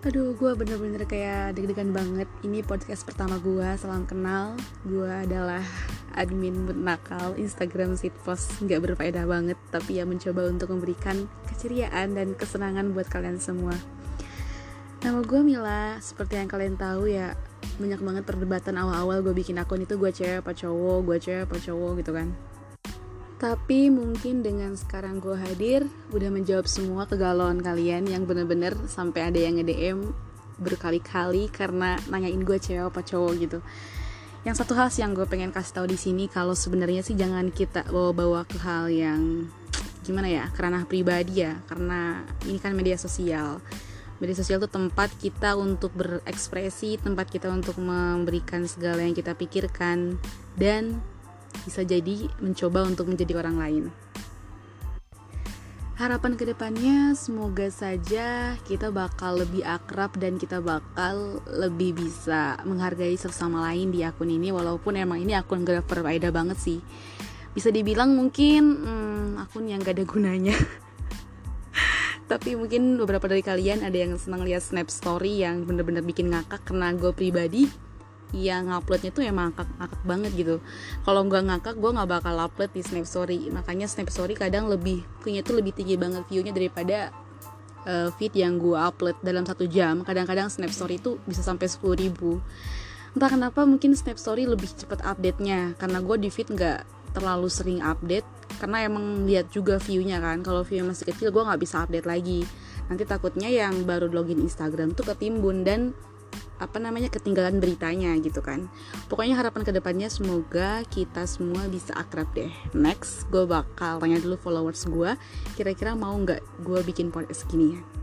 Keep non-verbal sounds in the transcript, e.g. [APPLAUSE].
Aduh, gue bener-bener kayak deg-degan banget. Ini podcast pertama gue, salam kenal. Gue adalah admin nakal Instagram post Gak berfaedah banget Tapi ya mencoba untuk memberikan keceriaan dan kesenangan buat kalian semua. Nama gue Mila. Seperti yang kalian tahu ya Banyak banget perdebatan awal-awal gue bikin akun itu. Gue cewek apa cowok, gue cewek apa cowok gitu kan tapi mungkin dengan sekarang gue hadir udah menjawab semua kegalauan kalian yang bener-bener sampai ada yang nge-DM berkali-kali karena nanyain gue cewek apa cowok gitu. Yang satu hal sih yang gue pengen kasih tahu di sini kalau sebenarnya sih jangan kita bawa-bawa ke hal yang gimana ya kerana pribadi ya. Karena ini kan media sosial. Media sosial itu tempat kita untuk berekspresi tempat kita untuk memberikan segala yang kita pikirkan. Dan bisa jadi mencoba untuk menjadi orang lain. Harapan ke depannya semoga saja kita bakal lebih akrab dan kita bakal lebih bisa menghargai sesama lain di akun ini walaupun emang ini akun gak berfaedah banget sih. Bisa dibilang mungkin hmm, akun yang gak ada gunanya. [LAUGHS] Tapi mungkin beberapa dari kalian ada yang senang lihat snap story yang bener-bener bikin ngakak karena gue pribadi yang nguploadnya tuh emang ngakak, ngakak banget gitu. Kalau gue ngakak gue nggak bakal upload di snap story. Makanya snap story kadang lebih punya tuh lebih tinggi banget viewnya daripada uh, feed yang gue upload dalam satu jam. Kadang-kadang snap story itu bisa sampai 10 ribu. Entah kenapa mungkin snap story lebih cepat update nya karena gue di feed nggak terlalu sering update. Karena emang lihat juga viewnya kan. Kalau view masih kecil gue nggak bisa update lagi. Nanti takutnya yang baru login Instagram tuh ketimbun. Dan apa namanya ketinggalan beritanya gitu kan. Pokoknya harapan ke depannya semoga kita semua bisa akrab deh. Next gue bakal tanya dulu followers gue kira-kira mau nggak gue bikin podcast gini ya